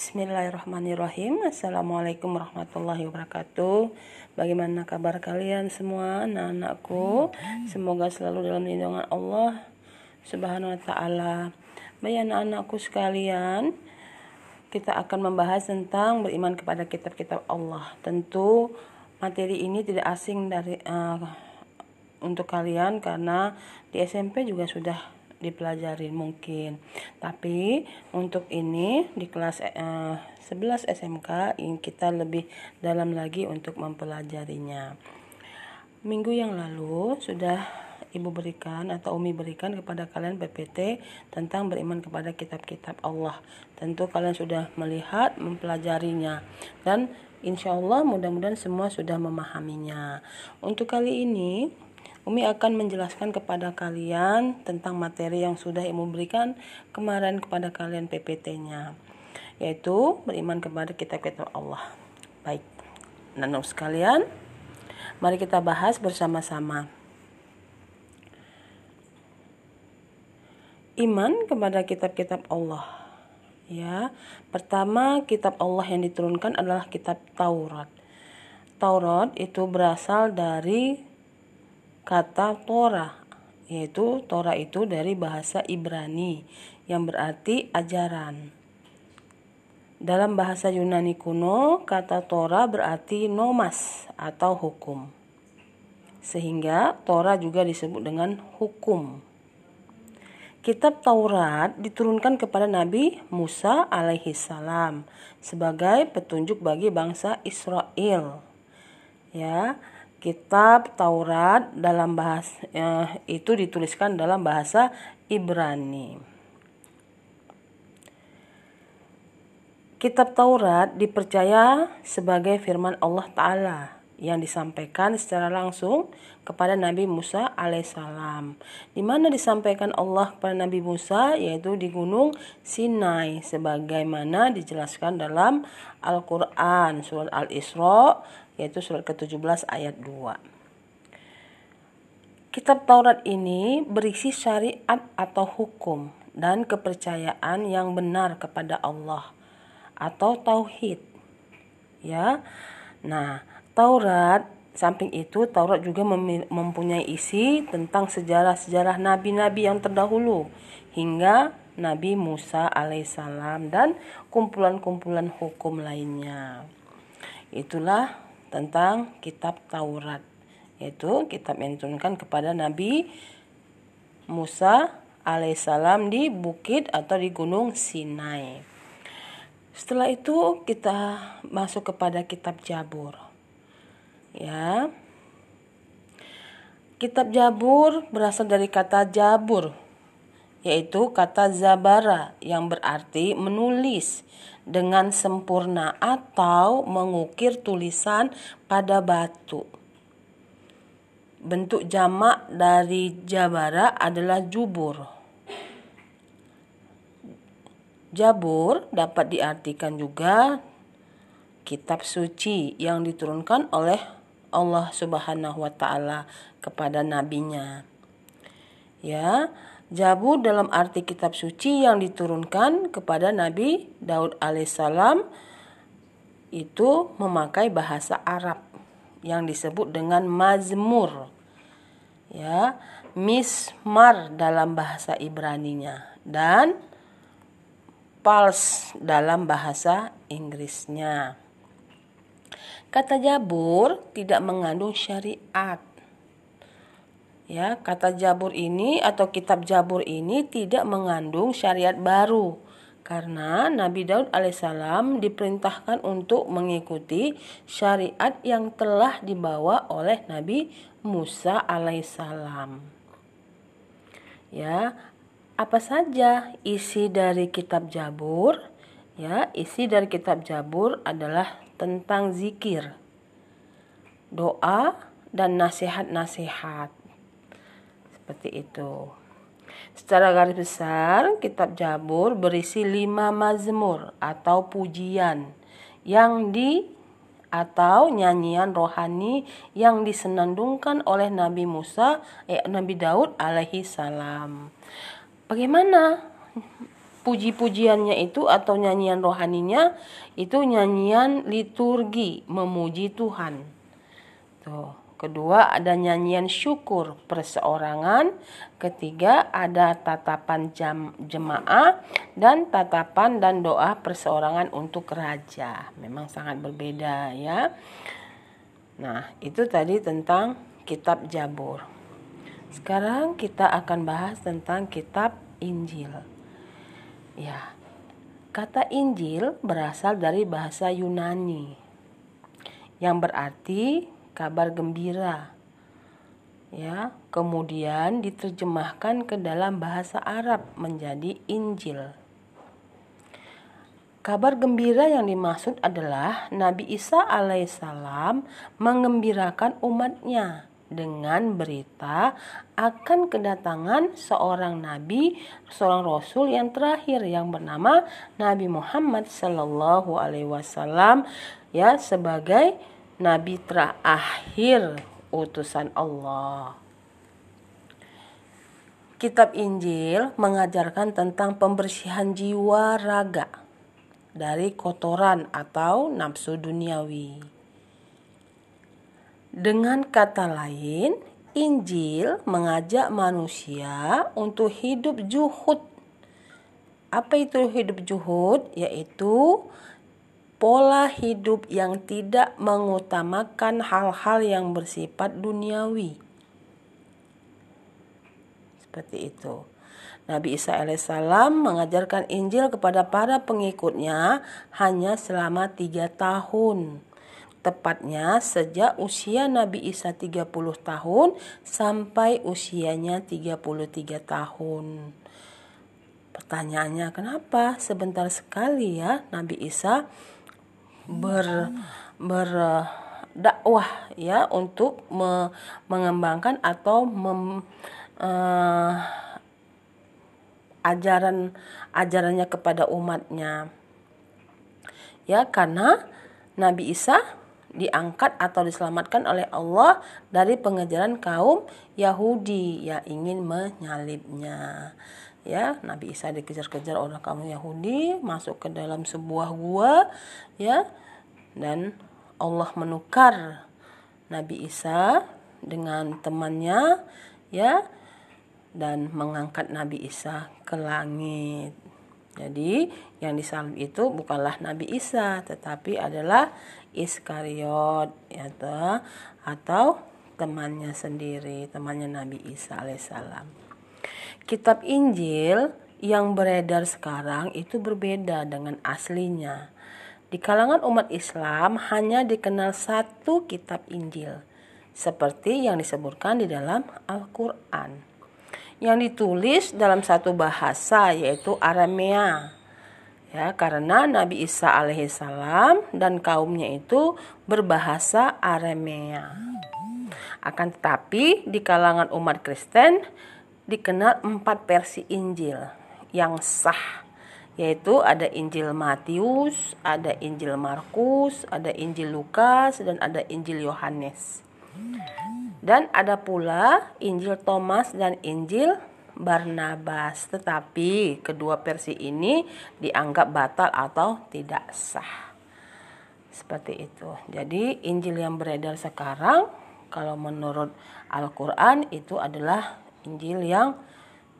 Bismillahirrahmanirrahim. Assalamualaikum warahmatullahi wabarakatuh. Bagaimana kabar kalian semua anak-anakku? Semoga selalu dalam lindungan Allah Subhanahu wa ta'ala. Baik anak-anakku sekalian Kita akan membahas tentang beriman kepada kitab-kitab Allah. Tentu materi ini tidak asing dari uh, untuk kalian karena di SMP juga sudah dipelajari mungkin. Tapi untuk ini di kelas uh, 11 SMK kita lebih dalam lagi untuk mempelajarinya. Minggu yang lalu sudah Ibu berikan atau Umi berikan kepada kalian PPT tentang beriman kepada kitab-kitab Allah. Tentu kalian sudah melihat, mempelajarinya dan insya Allah mudah-mudahan semua sudah memahaminya. Untuk kali ini Umi akan menjelaskan kepada kalian tentang materi yang sudah Ibu berikan kemarin kepada kalian PPT-nya, yaitu beriman kepada kitab-kitab Allah. Baik, nanok sekalian, mari kita bahas bersama-sama. Iman kepada kitab-kitab Allah. Ya, pertama kitab Allah yang diturunkan adalah kitab Taurat. Taurat itu berasal dari kata Torah, yaitu Torah itu dari bahasa Ibrani yang berarti ajaran. Dalam bahasa Yunani kuno, kata Torah berarti nomas atau hukum. Sehingga Torah juga disebut dengan hukum. Kitab Taurat diturunkan kepada Nabi Musa alaihi salam sebagai petunjuk bagi bangsa Israel. Ya, kitab Taurat dalam bahasa eh, itu dituliskan dalam bahasa Ibrani. Kitab Taurat dipercaya sebagai firman Allah Ta'ala yang disampaikan secara langsung kepada Nabi Musa alaihissalam. Di mana disampaikan Allah kepada Nabi Musa yaitu di Gunung Sinai sebagaimana dijelaskan dalam Al-Qur'an surat Al-Isra yaitu surat ke-17 ayat 2. Kitab Taurat ini berisi syariat atau hukum dan kepercayaan yang benar kepada Allah atau tauhid. Ya. Nah, Taurat samping itu Taurat juga mempunyai isi tentang sejarah-sejarah nabi-nabi yang terdahulu hingga Nabi Musa alaihissalam dan kumpulan-kumpulan hukum lainnya. Itulah tentang kitab Taurat yaitu kitab yang diturunkan kepada Nabi Musa alaihissalam di bukit atau di gunung Sinai. Setelah itu kita masuk kepada kitab Jabur. Ya. Kitab Jabur berasal dari kata Jabur yaitu kata zabara yang berarti menulis dengan sempurna atau mengukir tulisan pada batu. Bentuk jamak dari jabara adalah jubur. Jabur dapat diartikan juga kitab suci yang diturunkan oleh Allah Subhanahu wa taala kepada nabinya. Ya, Zabur dalam arti kitab suci yang diturunkan kepada Nabi Daud alaihissalam itu memakai bahasa Arab yang disebut dengan mazmur. Ya, mismar dalam bahasa Ibraninya dan pals dalam bahasa Inggrisnya. Kata Jabur tidak mengandung syariat Ya, kata Jabur ini atau kitab Jabur ini tidak mengandung syariat baru karena Nabi Daud alaihissalam diperintahkan untuk mengikuti syariat yang telah dibawa oleh Nabi Musa alaihissalam. Ya, apa saja isi dari kitab Jabur? Ya, isi dari kitab Jabur adalah tentang zikir, doa, dan nasihat-nasihat seperti itu. Secara garis besar, kitab Jabur berisi lima mazmur atau pujian yang di atau nyanyian rohani yang disenandungkan oleh Nabi Musa, eh, Nabi Daud alaihi salam. Bagaimana puji-pujiannya itu atau nyanyian rohaninya itu nyanyian liturgi memuji Tuhan. Tuh. Kedua ada nyanyian syukur perseorangan. Ketiga ada tatapan jam, jemaah dan tatapan dan doa perseorangan untuk raja. Memang sangat berbeda ya. Nah, itu tadi tentang kitab Jabur. Sekarang kita akan bahas tentang kitab Injil. Ya. Kata Injil berasal dari bahasa Yunani yang berarti kabar gembira. Ya, kemudian diterjemahkan ke dalam bahasa Arab menjadi Injil. Kabar gembira yang dimaksud adalah Nabi Isa alaihissalam mengembirakan umatnya dengan berita akan kedatangan seorang nabi, seorang rasul yang terakhir yang bernama Nabi Muhammad sallallahu alaihi wasallam ya sebagai nabi terakhir utusan Allah. Kitab Injil mengajarkan tentang pembersihan jiwa raga dari kotoran atau nafsu duniawi. Dengan kata lain, Injil mengajak manusia untuk hidup juhud. Apa itu hidup juhud? Yaitu pola hidup yang tidak mengutamakan hal-hal yang bersifat duniawi. Seperti itu. Nabi Isa alaihissalam mengajarkan Injil kepada para pengikutnya hanya selama tiga tahun. Tepatnya sejak usia Nabi Isa 30 tahun sampai usianya 33 tahun. Pertanyaannya kenapa sebentar sekali ya Nabi Isa ber berdakwah ya untuk me, mengembangkan atau mem, uh, ajaran ajarannya kepada umatnya. Ya karena Nabi Isa diangkat atau diselamatkan oleh Allah dari pengejaran kaum Yahudi yang ingin menyalibnya. Ya Nabi Isa dikejar-kejar oleh kaum Yahudi masuk ke dalam sebuah gua ya dan Allah menukar Nabi Isa dengan temannya ya dan mengangkat Nabi Isa ke langit. Jadi yang disalib itu bukanlah Nabi Isa tetapi adalah Iskariot ya atau temannya sendiri, temannya Nabi Isa alaihissalam. Kitab Injil yang beredar sekarang itu berbeda dengan aslinya. Di kalangan umat Islam hanya dikenal satu kitab Injil, seperti yang disebutkan di dalam Al-Quran, yang ditulis dalam satu bahasa yaitu Aramea. Ya, karena Nabi Isa alaihissalam dan kaumnya itu berbahasa Aramea. Akan tetapi di kalangan umat Kristen dikenal empat versi Injil yang sah yaitu ada Injil Matius, ada Injil Markus, ada Injil Lukas dan ada Injil Yohanes. Dan ada pula Injil Thomas dan Injil Barnabas. Tetapi kedua versi ini dianggap batal atau tidak sah. Seperti itu. Jadi Injil yang beredar sekarang kalau menurut Al-Qur'an itu adalah Injil yang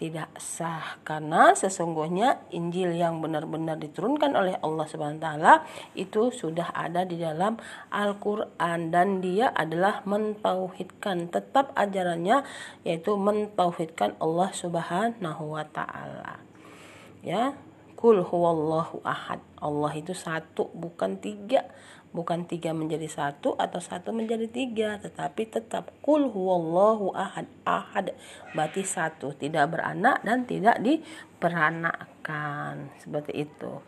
tidak sah karena sesungguhnya Injil yang benar-benar diturunkan oleh Allah Subhanahu wa taala itu sudah ada di dalam Al-Qur'an dan dia adalah mentauhidkan tetap ajarannya yaitu mentauhidkan Allah Subhanahu wa taala. Ya, kul huwallahu ahad. Allah itu satu bukan tiga bukan tiga menjadi satu atau satu menjadi tiga tetapi tetap kul huwallahu ahad ahad. Berarti satu tidak beranak dan tidak diperanakkan. Seperti itu.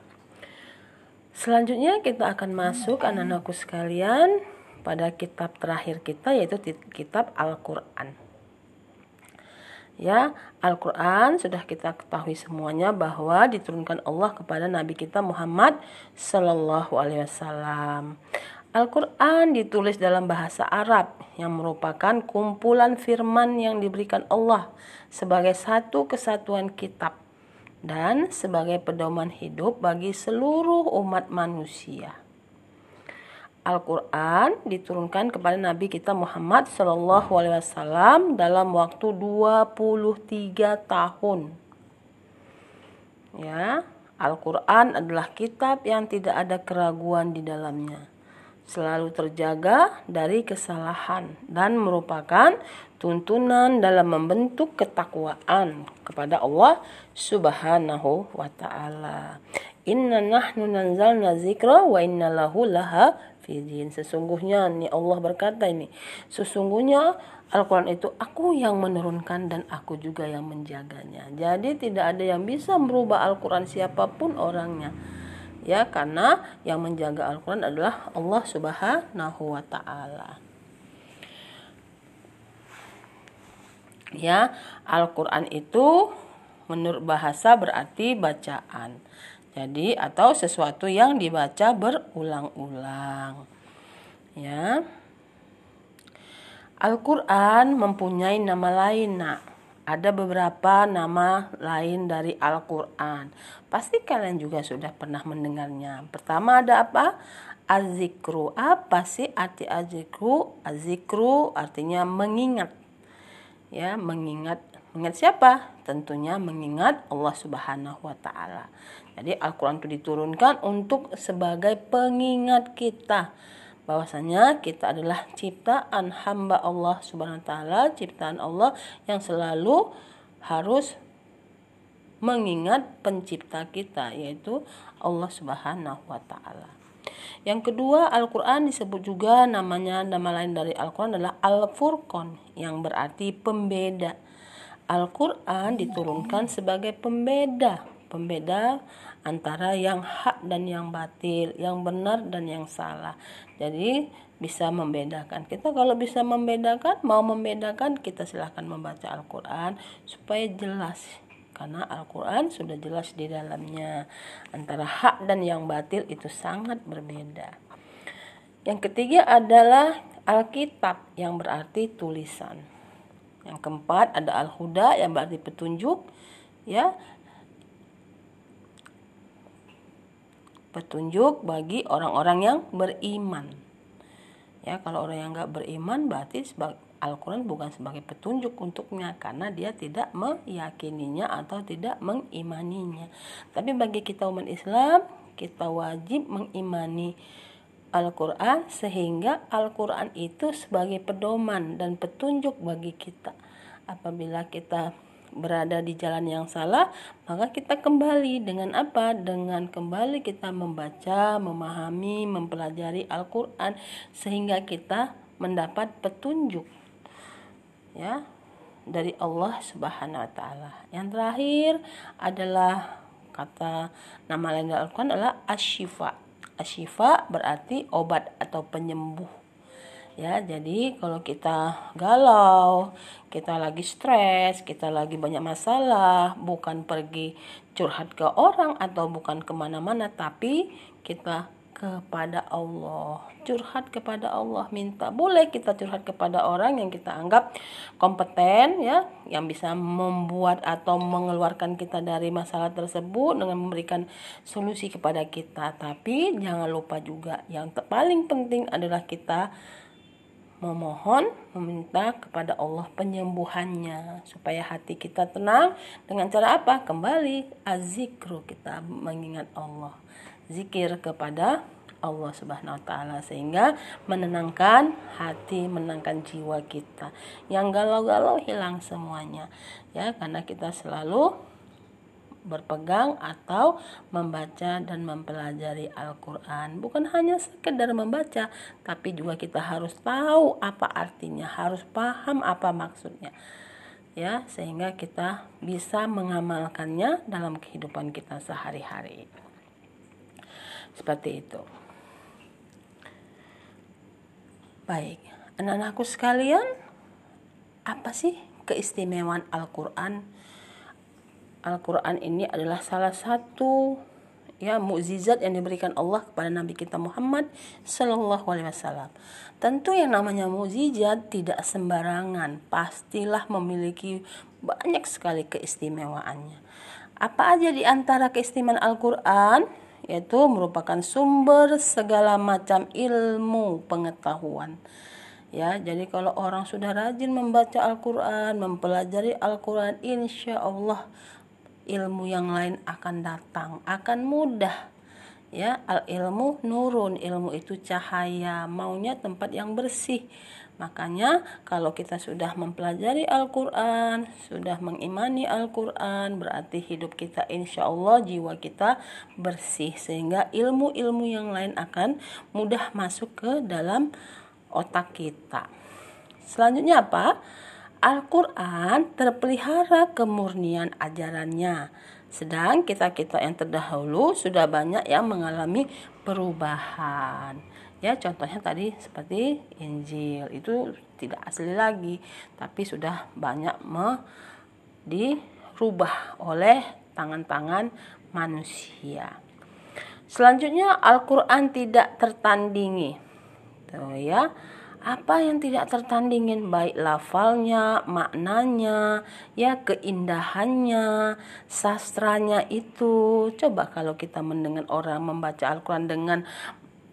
Selanjutnya kita akan masuk anak-anakku sekalian pada kitab terakhir kita yaitu kitab Al-Quran Ya, Al-Quran sudah kita ketahui semuanya bahwa diturunkan Allah kepada Nabi kita Muhammad Sallallahu Alaihi Wasallam. Al-Quran ditulis dalam bahasa Arab yang merupakan kumpulan firman yang diberikan Allah sebagai satu kesatuan kitab dan sebagai pedoman hidup bagi seluruh umat manusia. Al-Quran diturunkan kepada Nabi kita Muhammad Shallallahu Alaihi Wasallam dalam waktu 23 tahun. Ya, Al-Quran adalah kitab yang tidak ada keraguan di dalamnya, selalu terjaga dari kesalahan dan merupakan tuntunan dalam membentuk ketakwaan kepada Allah Subhanahu wa taala. Inna nahnu nanzalna zikra wa inna lahu laha fidin. Sesungguhnya nih Allah berkata ini, sesungguhnya Al-Quran itu aku yang menurunkan dan aku juga yang menjaganya. Jadi tidak ada yang bisa merubah Al-Quran siapa pun orangnya. Ya, karena yang menjaga Al-Quran adalah Allah Subhanahu wa taala. Ya, Al-Quran itu menurut bahasa berarti bacaan. Jadi atau sesuatu yang dibaca berulang-ulang. Ya. Al-Qur'an mempunyai nama lain, Nak. Ada beberapa nama lain dari Al-Qur'an. Pasti kalian juga sudah pernah mendengarnya. Pertama ada apa? Azikru. Apa sih arti azikru? Azikru artinya mengingat. Ya, mengingat Mengingat siapa? Tentunya mengingat Allah Subhanahu wa taala. Jadi Al-Qur'an itu diturunkan untuk sebagai pengingat kita bahwasanya kita adalah ciptaan hamba Allah Subhanahu wa taala, ciptaan Allah yang selalu harus mengingat pencipta kita yaitu Allah Subhanahu wa taala. Yang kedua, Al-Qur'an disebut juga namanya nama lain dari Al-Qur'an adalah Al-Furqan yang berarti pembeda Al-Quran diturunkan sebagai pembeda, pembeda antara yang hak dan yang batil, yang benar dan yang salah. Jadi bisa membedakan. Kita kalau bisa membedakan, mau membedakan, kita silahkan membaca Al-Quran supaya jelas. Karena Al-Quran sudah jelas di dalamnya. Antara hak dan yang batil itu sangat berbeda. Yang ketiga adalah Alkitab yang berarti tulisan. Yang keempat ada al-huda yang berarti petunjuk ya. Petunjuk bagi orang-orang yang beriman. Ya, kalau orang yang enggak beriman berarti Al-Quran bukan sebagai petunjuk untuknya karena dia tidak meyakininya atau tidak mengimaninya. Tapi bagi kita umat Islam, kita wajib mengimani Al-Quran sehingga Al-Quran itu sebagai pedoman dan petunjuk bagi kita. Apabila kita berada di jalan yang salah, maka kita kembali dengan apa? Dengan kembali kita membaca, memahami, mempelajari Al-Qur'an sehingga kita mendapat petunjuk. Ya, dari Allah Subhanahu wa taala. Yang terakhir adalah kata nama lain Al-Qur'an adalah asyifa Asyifa berarti obat atau penyembuh. Ya, jadi kalau kita galau, kita lagi stres, kita lagi banyak masalah, bukan pergi curhat ke orang atau bukan ke mana-mana, tapi kita kepada Allah. Curhat kepada Allah, minta. Boleh kita curhat kepada orang yang kita anggap kompeten ya, yang bisa membuat atau mengeluarkan kita dari masalah tersebut dengan memberikan solusi kepada kita. Tapi jangan lupa juga yang paling penting adalah kita memohon meminta kepada Allah penyembuhannya supaya hati kita tenang dengan cara apa kembali azikru kita mengingat Allah zikir kepada Allah Subhanahu wa taala sehingga menenangkan hati, menenangkan jiwa kita. Yang galau-galau hilang semuanya. Ya, karena kita selalu berpegang atau membaca dan mempelajari Al-Qur'an. Bukan hanya sekedar membaca, tapi juga kita harus tahu apa artinya, harus paham apa maksudnya. Ya, sehingga kita bisa mengamalkannya dalam kehidupan kita sehari-hari. Seperti itu. Baik, anak-anakku sekalian, apa sih keistimewaan Al-Qur'an? Al-Qur'an ini adalah salah satu ya mukjizat yang diberikan Allah kepada Nabi kita Muhammad Shallallahu Alaihi Wasallam. Tentu yang namanya mukjizat tidak sembarangan, pastilah memiliki banyak sekali keistimewaannya. Apa aja di antara keistimewaan Al-Qur'an? Yaitu merupakan sumber segala macam ilmu pengetahuan. Ya, jadi kalau orang sudah rajin membaca Al-Quran, mempelajari Al-Quran, insya Allah ilmu yang lain akan datang, akan mudah. Ya, al ilmu nurun, ilmu itu cahaya, maunya tempat yang bersih. Makanya kalau kita sudah mempelajari Al-Quran, sudah mengimani Al-Quran, berarti hidup kita insya Allah jiwa kita bersih. Sehingga ilmu-ilmu yang lain akan mudah masuk ke dalam otak kita. Selanjutnya apa? Al-Quran terpelihara kemurnian ajarannya. Sedang kita-kita yang terdahulu sudah banyak yang mengalami perubahan. Ya, contohnya tadi seperti Injil itu tidak asli lagi, tapi sudah banyak me dirubah oleh tangan-tangan manusia. Selanjutnya Al-Qur'an tidak tertandingi. Tuh ya. Apa yang tidak tertandingin baik lafalnya, maknanya, ya keindahannya, sastranya itu. Coba kalau kita mendengar orang membaca Al-Qur'an dengan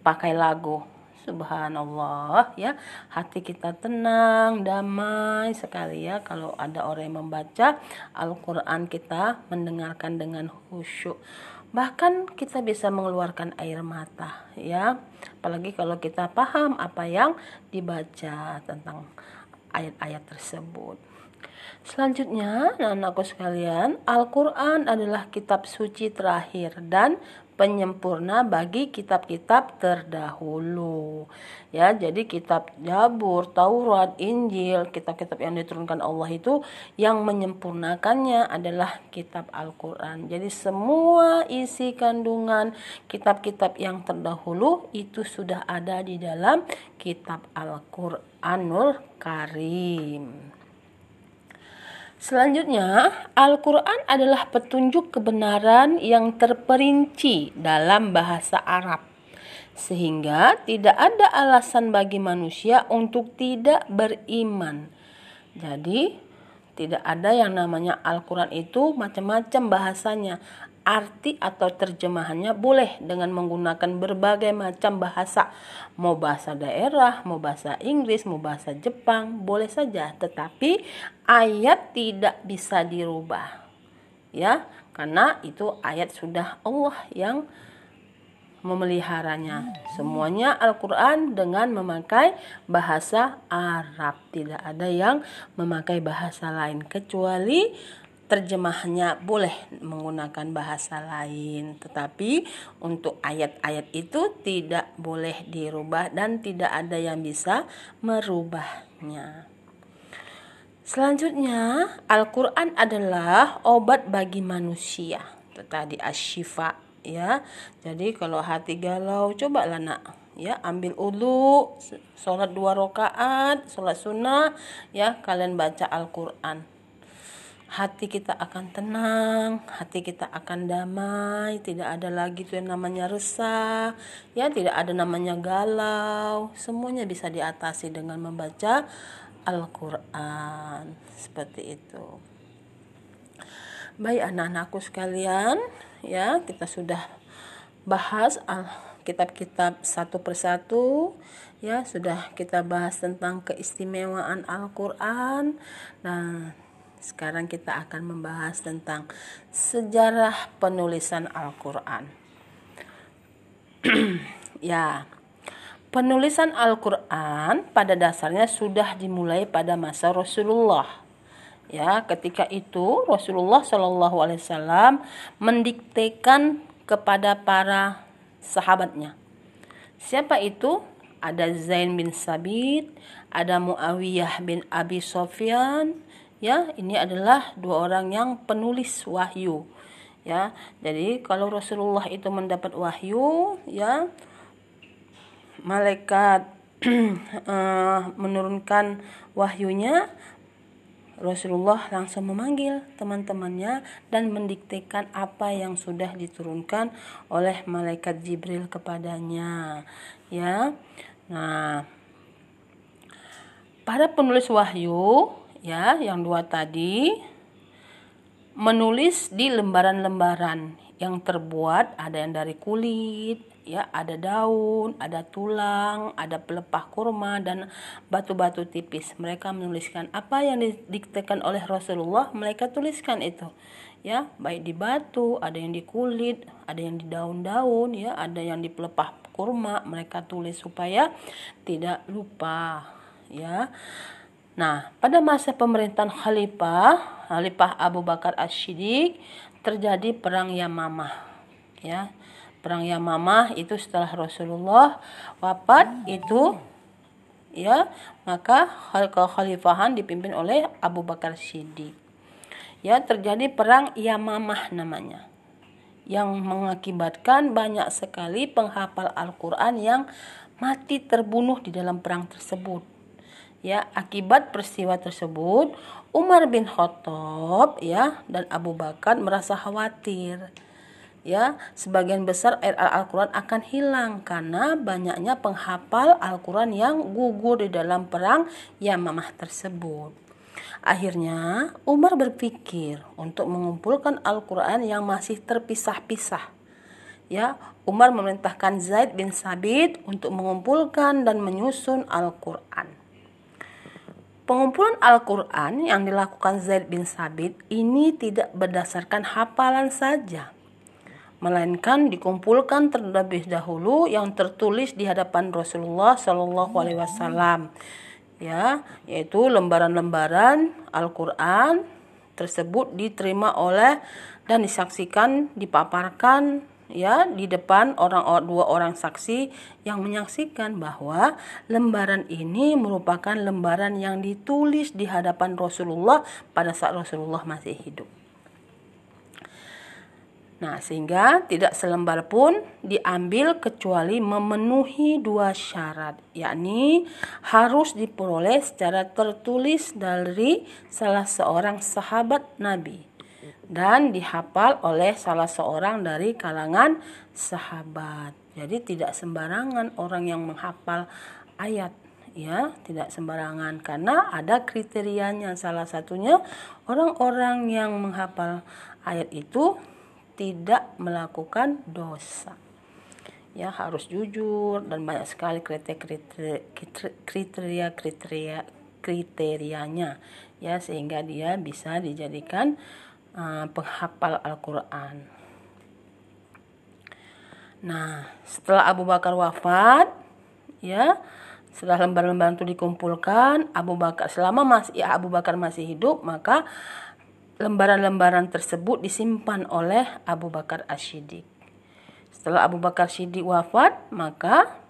pakai lagu. Subhanallah ya, hati kita tenang, damai sekali ya kalau ada orang yang membaca Al-Qur'an kita mendengarkan dengan khusyuk bahkan kita bisa mengeluarkan air mata ya. Apalagi kalau kita paham apa yang dibaca tentang ayat-ayat tersebut selanjutnya anak-anakku sekalian Al-Quran adalah kitab suci terakhir dan penyempurna bagi kitab-kitab terdahulu. Ya, jadi kitab Jabur, Taurat, Injil, kitab-kitab yang diturunkan Allah itu yang menyempurnakannya adalah kitab Al-Qur'an. Jadi semua isi kandungan kitab-kitab yang terdahulu itu sudah ada di dalam kitab Al-Qur'anul Karim. Selanjutnya, Al-Quran adalah petunjuk kebenaran yang terperinci dalam bahasa Arab, sehingga tidak ada alasan bagi manusia untuk tidak beriman. Jadi, tidak ada yang namanya Al-Quran itu macam-macam bahasanya arti atau terjemahannya boleh dengan menggunakan berbagai macam bahasa. Mau bahasa daerah, mau bahasa Inggris, mau bahasa Jepang, boleh saja. Tetapi ayat tidak bisa dirubah. Ya, karena itu ayat sudah Allah yang memeliharanya. Semuanya Al-Quran dengan memakai bahasa Arab. Tidak ada yang memakai bahasa lain kecuali terjemahnya boleh menggunakan bahasa lain, tetapi untuk ayat-ayat itu tidak boleh dirubah dan tidak ada yang bisa merubahnya. Selanjutnya, Al-Qur'an adalah obat bagi manusia. Itu tadi asyifa ya. Jadi kalau hati galau, cobalah nak ya ambil ulu sholat dua rakaat sholat sunnah ya kalian baca Al-Quran hati kita akan tenang, hati kita akan damai, tidak ada lagi tuh yang namanya resah, ya tidak ada namanya galau, semuanya bisa diatasi dengan membaca Al-Qur'an. Seperti itu. Baik anak-anakku sekalian, ya, kita sudah bahas kitab-kitab satu persatu ya sudah kita bahas tentang keistimewaan Al-Qur'an. Nah, sekarang kita akan membahas tentang sejarah penulisan Al-Quran. ya, penulisan Al-Quran pada dasarnya sudah dimulai pada masa Rasulullah. Ya, ketika itu Rasulullah Shallallahu Alaihi Wasallam mendiktekan kepada para sahabatnya. Siapa itu? Ada Zain bin Sabit, ada Muawiyah bin Abi Sofyan, ya ini adalah dua orang yang penulis wahyu. Ya jadi kalau Rasulullah itu mendapat wahyu ya malaikat uh, menurunkan wahyunya Rasulullah langsung memanggil teman-temannya dan mendiktekan apa yang sudah diturunkan oleh malaikat Jibril kepadanya. Ya nah para penulis wahyu ya yang dua tadi menulis di lembaran-lembaran yang terbuat ada yang dari kulit, ya ada daun, ada tulang, ada pelepah kurma dan batu-batu tipis. Mereka menuliskan apa yang didiktekan oleh Rasulullah, mereka tuliskan itu. Ya, baik di batu, ada yang di kulit, ada yang di daun-daun, ya, ada yang di pelepah kurma, mereka tulis supaya tidak lupa, ya. Nah, pada masa pemerintahan Khalifah, Khalifah Abu Bakar As-Siddiq, terjadi perang Yamamah, ya. Perang Yamamah itu setelah Rasulullah wafat itu ya maka kekhalifahan dipimpin oleh Abu Bakar Siddiq ya terjadi perang Yamamah namanya yang mengakibatkan banyak sekali penghafal Al-Qur'an yang mati terbunuh di dalam perang tersebut ya akibat peristiwa tersebut Umar bin Khattab ya dan Abu Bakar merasa khawatir ya sebagian besar ayat Al-Quran akan hilang karena banyaknya penghafal Al-Quran yang gugur di dalam perang Yamamah tersebut. Akhirnya Umar berpikir untuk mengumpulkan Al-Quran yang masih terpisah-pisah. Ya, Umar memerintahkan Zaid bin Sabit untuk mengumpulkan dan menyusun Al-Quran. Pengumpulan Al-Quran yang dilakukan Zaid bin Sabit ini tidak berdasarkan hafalan saja, melainkan dikumpulkan terlebih dahulu yang tertulis di hadapan Rasulullah Shallallahu Alaihi Wasallam ya yaitu lembaran-lembaran Al-Quran tersebut diterima oleh dan disaksikan dipaparkan ya di depan orang dua orang saksi yang menyaksikan bahwa lembaran ini merupakan lembaran yang ditulis di hadapan Rasulullah pada saat Rasulullah masih hidup. Nah, sehingga tidak selembar pun diambil kecuali memenuhi dua syarat, yakni harus diperoleh secara tertulis dari salah seorang sahabat Nabi dan dihafal oleh salah seorang dari kalangan sahabat. Jadi tidak sembarangan orang yang menghafal ayat ya, tidak sembarangan karena ada kriterianya. Salah satunya orang-orang yang menghafal ayat itu tidak melakukan dosa. Ya, harus jujur dan banyak sekali kriteria kriteria kriteria kriterianya ya sehingga dia bisa dijadikan uh, penghafal Al-Qur'an. Nah, setelah Abu Bakar wafat, ya, setelah lembar-lembar itu dikumpulkan, Abu Bakar selama masih ya Abu Bakar masih hidup, maka lembaran-lembaran tersebut disimpan oleh Abu Bakar As-Siddiq. Setelah Abu Bakar Siddiq wafat, maka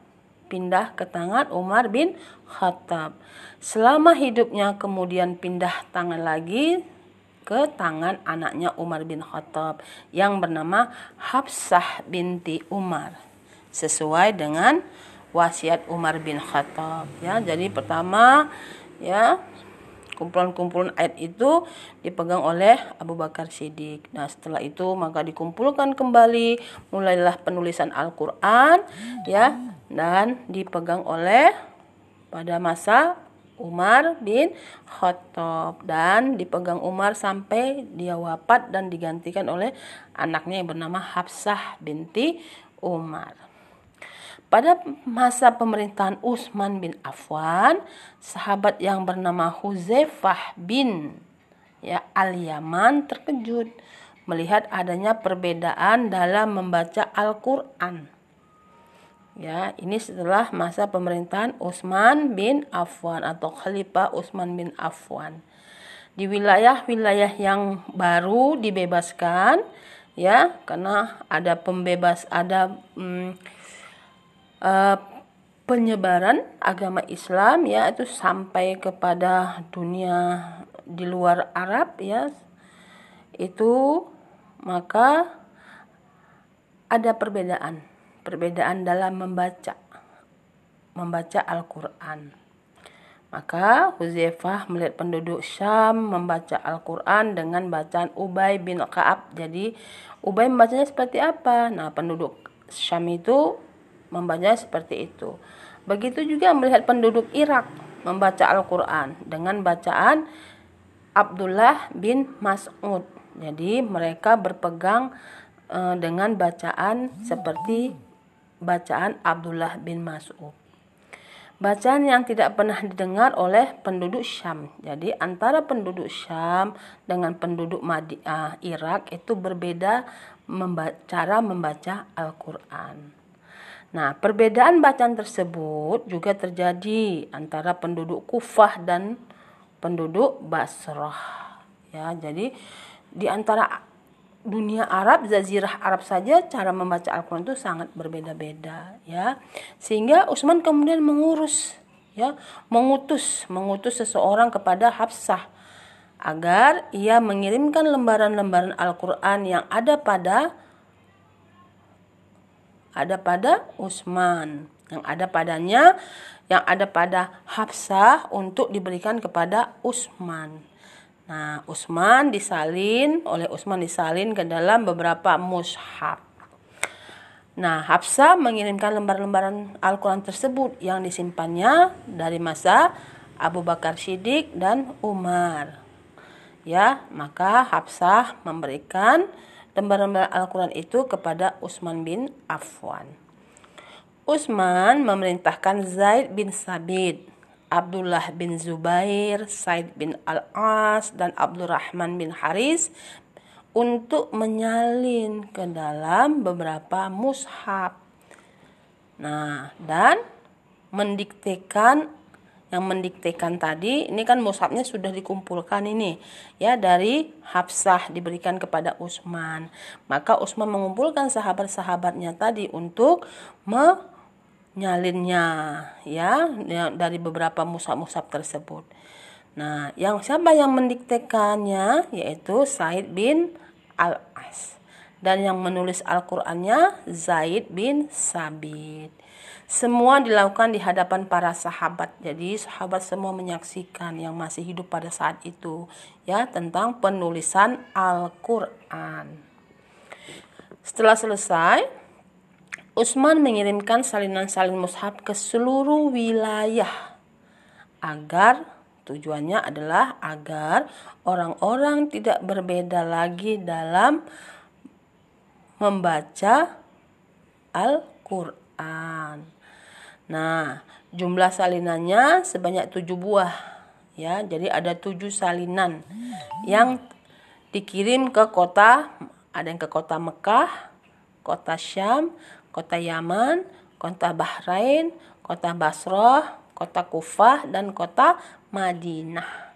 pindah ke tangan Umar bin Khattab. Selama hidupnya kemudian pindah tangan lagi ke tangan anaknya Umar bin Khattab yang bernama Hafsah binti Umar sesuai dengan wasiat Umar bin Khattab ya jadi pertama ya kumpulan-kumpulan ayat itu dipegang oleh Abu Bakar Siddiq. Nah, setelah itu maka dikumpulkan kembali mulailah penulisan Al-Qur'an ya dan dipegang oleh pada masa Umar bin Khattab dan dipegang Umar sampai dia wafat dan digantikan oleh anaknya yang bernama Hafsah binti Umar. Pada masa pemerintahan Utsman bin Affan, sahabat yang bernama Huzaifah bin ya Al-Yaman terkejut melihat adanya perbedaan dalam membaca Al-Qur'an. Ya, ini setelah masa pemerintahan Utsman bin Affan atau Khalifah Utsman bin Affan. Di wilayah-wilayah yang baru dibebaskan ya, karena ada pembebas ada hmm, uh, penyebaran agama Islam ya itu sampai kepada dunia di luar Arab ya itu maka ada perbedaan perbedaan dalam membaca membaca Al-Qur'an maka Huzaifah melihat penduduk Syam membaca Al-Quran dengan bacaan Ubay bin Ka'ab. Jadi Ubay membacanya seperti apa? Nah penduduk Syam itu membaca seperti itu. Begitu juga melihat penduduk Irak membaca Al-Quran dengan bacaan Abdullah bin Mas'ud. Jadi mereka berpegang uh, dengan bacaan seperti bacaan Abdullah bin Mas'ud. Bacaan yang tidak pernah didengar oleh penduduk Syam. Jadi antara penduduk Syam dengan penduduk Madiah Irak itu berbeda memba cara membaca Al-Qur'an. Nah, perbedaan bacaan tersebut juga terjadi antara penduduk Kufah dan penduduk Basrah. Ya, jadi di antara dunia Arab, Zazirah Arab saja cara membaca Al-Quran itu sangat berbeda-beda ya. Sehingga Utsman kemudian mengurus ya, mengutus mengutus seseorang kepada Hafsah agar ia mengirimkan lembaran-lembaran Al-Quran yang ada pada ada pada Utsman, yang ada padanya, yang ada pada Hafsah untuk diberikan kepada Utsman. Nah, Utsman disalin oleh Utsman disalin ke dalam beberapa mushaf. Nah, Hafsah mengirimkan lembar-lembaran Al-Quran tersebut yang disimpannya dari masa Abu Bakar Siddiq dan Umar. Ya, maka Hafsah memberikan lembar-lembar Al-Quran itu kepada Utsman bin Affan. Utsman memerintahkan Zaid bin Sabit Abdullah bin Zubair, Said bin Al-As, dan Abdurrahman bin Haris untuk menyalin ke dalam beberapa mushaf. Nah, dan mendiktekan yang mendiktekan tadi ini kan mushafnya sudah dikumpulkan ini ya dari Hafsah diberikan kepada Utsman. Maka Utsman mengumpulkan sahabat-sahabatnya tadi untuk me nyalinnya ya dari beberapa musab-musab tersebut. Nah, yang siapa yang mendiktekannya yaitu Said bin Al-As dan yang menulis Al-Qur'annya Zaid bin Sabit. Semua dilakukan di hadapan para sahabat. Jadi sahabat semua menyaksikan yang masih hidup pada saat itu ya tentang penulisan Al-Qur'an. Setelah selesai, Utsman mengirimkan salinan-salin mushaf ke seluruh wilayah agar tujuannya adalah agar orang-orang tidak berbeda lagi dalam membaca Al-Qur'an. Nah, jumlah salinannya sebanyak tujuh buah ya. Jadi ada tujuh salinan yang dikirim ke kota ada yang ke kota Mekah, kota Syam, kota Yaman, kota Bahrain, kota Basrah, kota Kufah, dan kota Madinah.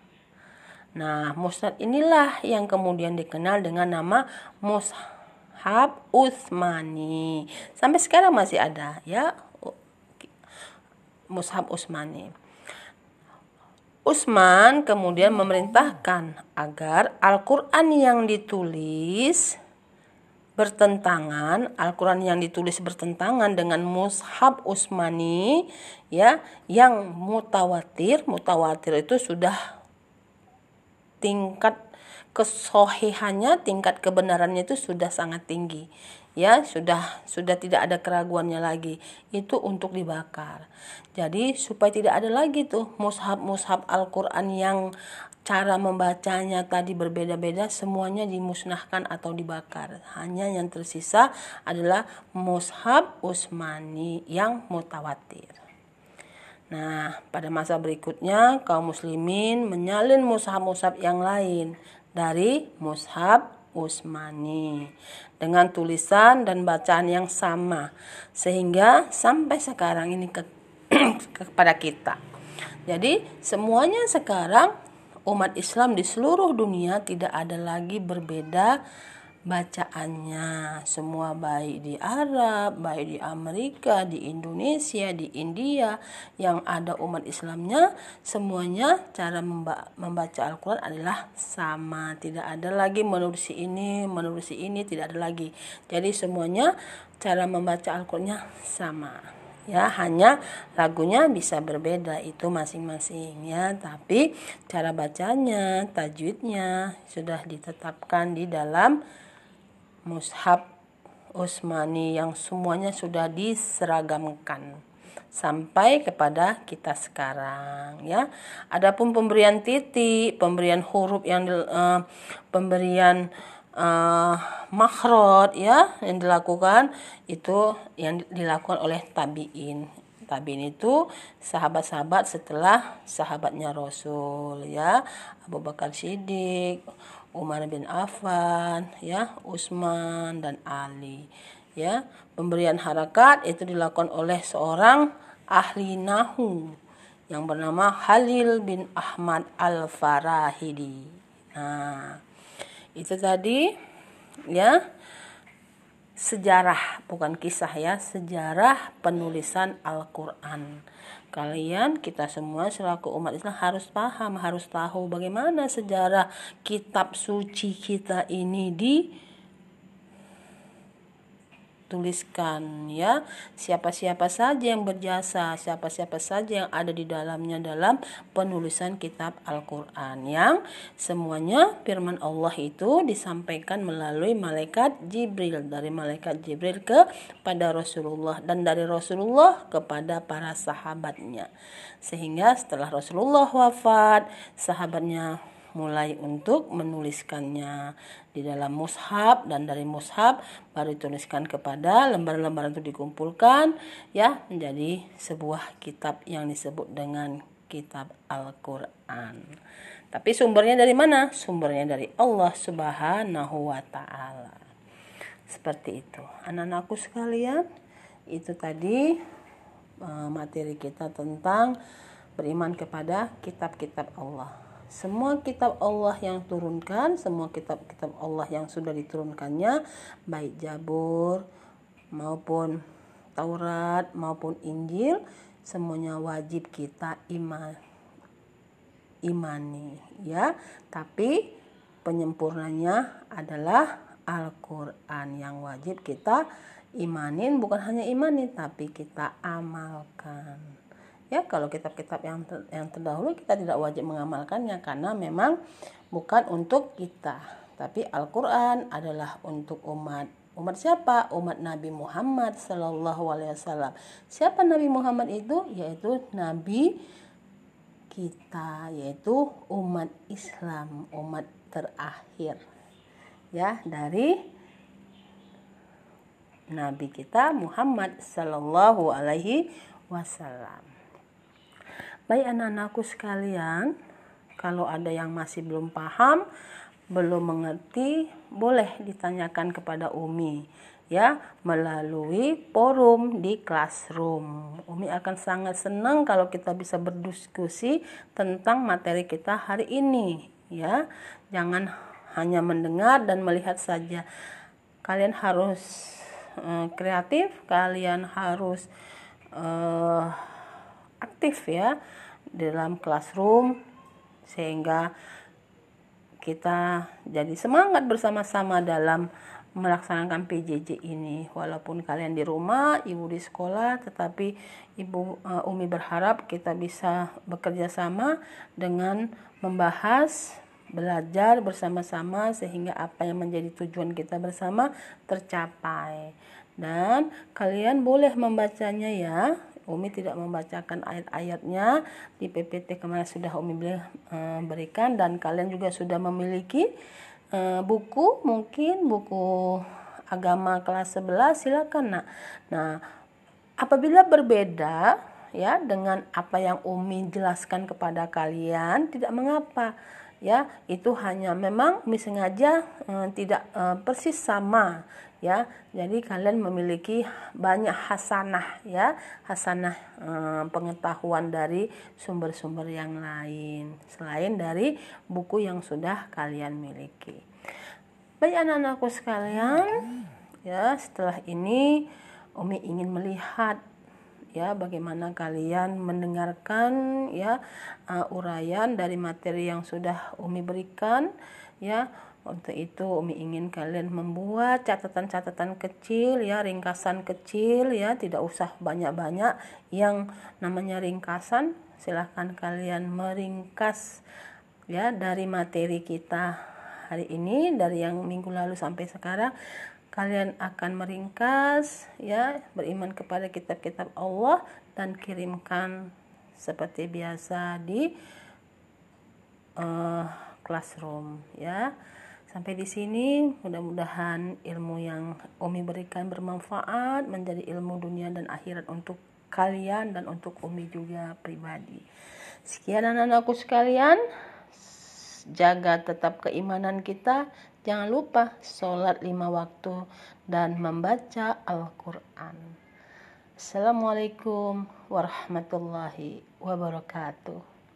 Nah, musnad inilah yang kemudian dikenal dengan nama Mushab Utsmani. Sampai sekarang masih ada ya Mushab Utsmani. Utsman kemudian memerintahkan agar Al-Qur'an yang ditulis bertentangan Al-Qur'an yang ditulis bertentangan dengan mushaf Utsmani ya yang mutawatir mutawatir itu sudah tingkat kesohihannya tingkat kebenarannya itu sudah sangat tinggi ya sudah sudah tidak ada keraguannya lagi. Itu untuk dibakar. Jadi supaya tidak ada lagi tuh mushaf mushaf Al-Qur'an yang cara membacanya tadi berbeda-beda semuanya dimusnahkan atau dibakar. Hanya yang tersisa adalah mushab usmani yang mutawatir. Nah pada masa berikutnya kaum muslimin menyalin mushab-mushab yang lain dari mushab usmani dengan tulisan dan bacaan yang sama sehingga sampai sekarang ini ke kepada kita. Jadi semuanya sekarang umat Islam di seluruh dunia tidak ada lagi berbeda bacaannya. Semua baik di Arab, baik di Amerika, di Indonesia, di India yang ada umat Islamnya semuanya cara membaca Al-Qur'an adalah sama, tidak ada lagi menurut si ini, menurut si ini tidak ada lagi. Jadi semuanya cara membaca Al-Qur'annya sama ya hanya lagunya bisa berbeda itu masing-masing ya tapi cara bacanya tajwidnya sudah ditetapkan di dalam mushaf Utsmani yang semuanya sudah diseragamkan sampai kepada kita sekarang ya. Adapun pemberian titik, pemberian huruf yang uh, pemberian uh, makhrot ya yang dilakukan itu yang dilakukan oleh tabiin. Tabiin itu sahabat-sahabat setelah sahabatnya Rasul ya. Abu Bakar Siddiq, Umar bin Affan, ya, Utsman dan Ali. Ya, pemberian harakat itu dilakukan oleh seorang ahli nahu yang bernama Halil bin Ahmad Al-Farahidi. Nah, itu tadi ya. Sejarah bukan kisah ya, sejarah penulisan Al-Qur'an. Kalian kita semua selaku umat Islam harus paham harus tahu bagaimana sejarah kitab suci kita ini di tuliskan ya. Siapa-siapa saja yang berjasa siapa-siapa saja yang ada di dalamnya dalam penulisan kitab Al-Qur'an yang semuanya firman Allah itu disampaikan melalui malaikat Jibril dari malaikat Jibril ke pada Rasulullah dan dari Rasulullah kepada para sahabatnya. Sehingga setelah Rasulullah wafat sahabatnya mulai untuk menuliskannya di dalam mushaf dan dari mushaf baru dituliskan kepada lembar-lembar itu dikumpulkan ya menjadi sebuah kitab yang disebut dengan kitab Al-Qur'an. Tapi sumbernya dari mana? Sumbernya dari Allah Subhanahu wa taala. Seperti itu. Anak-anakku sekalian, itu tadi eh, materi kita tentang beriman kepada kitab-kitab Allah semua kitab Allah yang turunkan, semua kitab-kitab Allah yang sudah diturunkannya, baik Jabur maupun Taurat maupun Injil, semuanya wajib kita iman imani ya. Tapi penyempurnanya adalah Al-Qur'an yang wajib kita imanin bukan hanya imani tapi kita amalkan ya kalau kitab-kitab yang ter, yang terdahulu kita tidak wajib mengamalkannya karena memang bukan untuk kita. Tapi Al-Quran adalah untuk umat. Umat siapa? Umat Nabi Muhammad Sallallahu Alaihi Wasallam. Siapa Nabi Muhammad itu? Yaitu Nabi kita yaitu umat Islam umat terakhir. Ya dari Nabi kita Muhammad Sallallahu Alaihi Wasallam. Baik anak-anakku sekalian, kalau ada yang masih belum paham, belum mengerti, boleh ditanyakan kepada Umi ya melalui forum di classroom. Umi akan sangat senang kalau kita bisa berdiskusi tentang materi kita hari ini ya. Jangan hanya mendengar dan melihat saja. Kalian harus uh, kreatif, kalian harus uh, aktif ya dalam classroom sehingga kita jadi semangat bersama-sama dalam melaksanakan PJJ ini. Walaupun kalian di rumah ibu di sekolah tetapi ibu uh, Umi berharap kita bisa bekerja sama dengan membahas belajar bersama-sama sehingga apa yang menjadi tujuan kita bersama tercapai. Dan kalian boleh membacanya ya Umi tidak membacakan ayat-ayatnya di PPT kemarin sudah Umi eh, berikan dan kalian juga sudah memiliki eh, buku mungkin buku agama kelas 11 silakan nak. Nah, apabila berbeda ya dengan apa yang Umi jelaskan kepada kalian tidak mengapa ya itu hanya memang Umi sengaja eh, tidak eh, persis sama ya. Jadi kalian memiliki banyak hasanah ya. Hasanah eh, pengetahuan dari sumber-sumber yang lain selain dari buku yang sudah kalian miliki. Baik anak-anakku sekalian ya setelah ini Umi ingin melihat ya bagaimana kalian mendengarkan ya uh, uraian dari materi yang sudah Umi berikan ya untuk itu Umi ingin kalian membuat catatan-catatan kecil ya, ringkasan kecil ya, tidak usah banyak-banyak. Yang namanya ringkasan. Silahkan kalian meringkas ya dari materi kita hari ini. Dari yang minggu lalu sampai sekarang kalian akan meringkas ya beriman kepada kitab-kitab Allah dan kirimkan seperti biasa di uh, classroom ya sampai di sini mudah-mudahan ilmu yang Umi berikan bermanfaat menjadi ilmu dunia dan akhirat untuk kalian dan untuk Umi juga pribadi sekian anak-anakku sekalian jaga tetap keimanan kita Jangan lupa sholat lima waktu dan membaca Al-Quran. Assalamualaikum warahmatullahi wabarakatuh.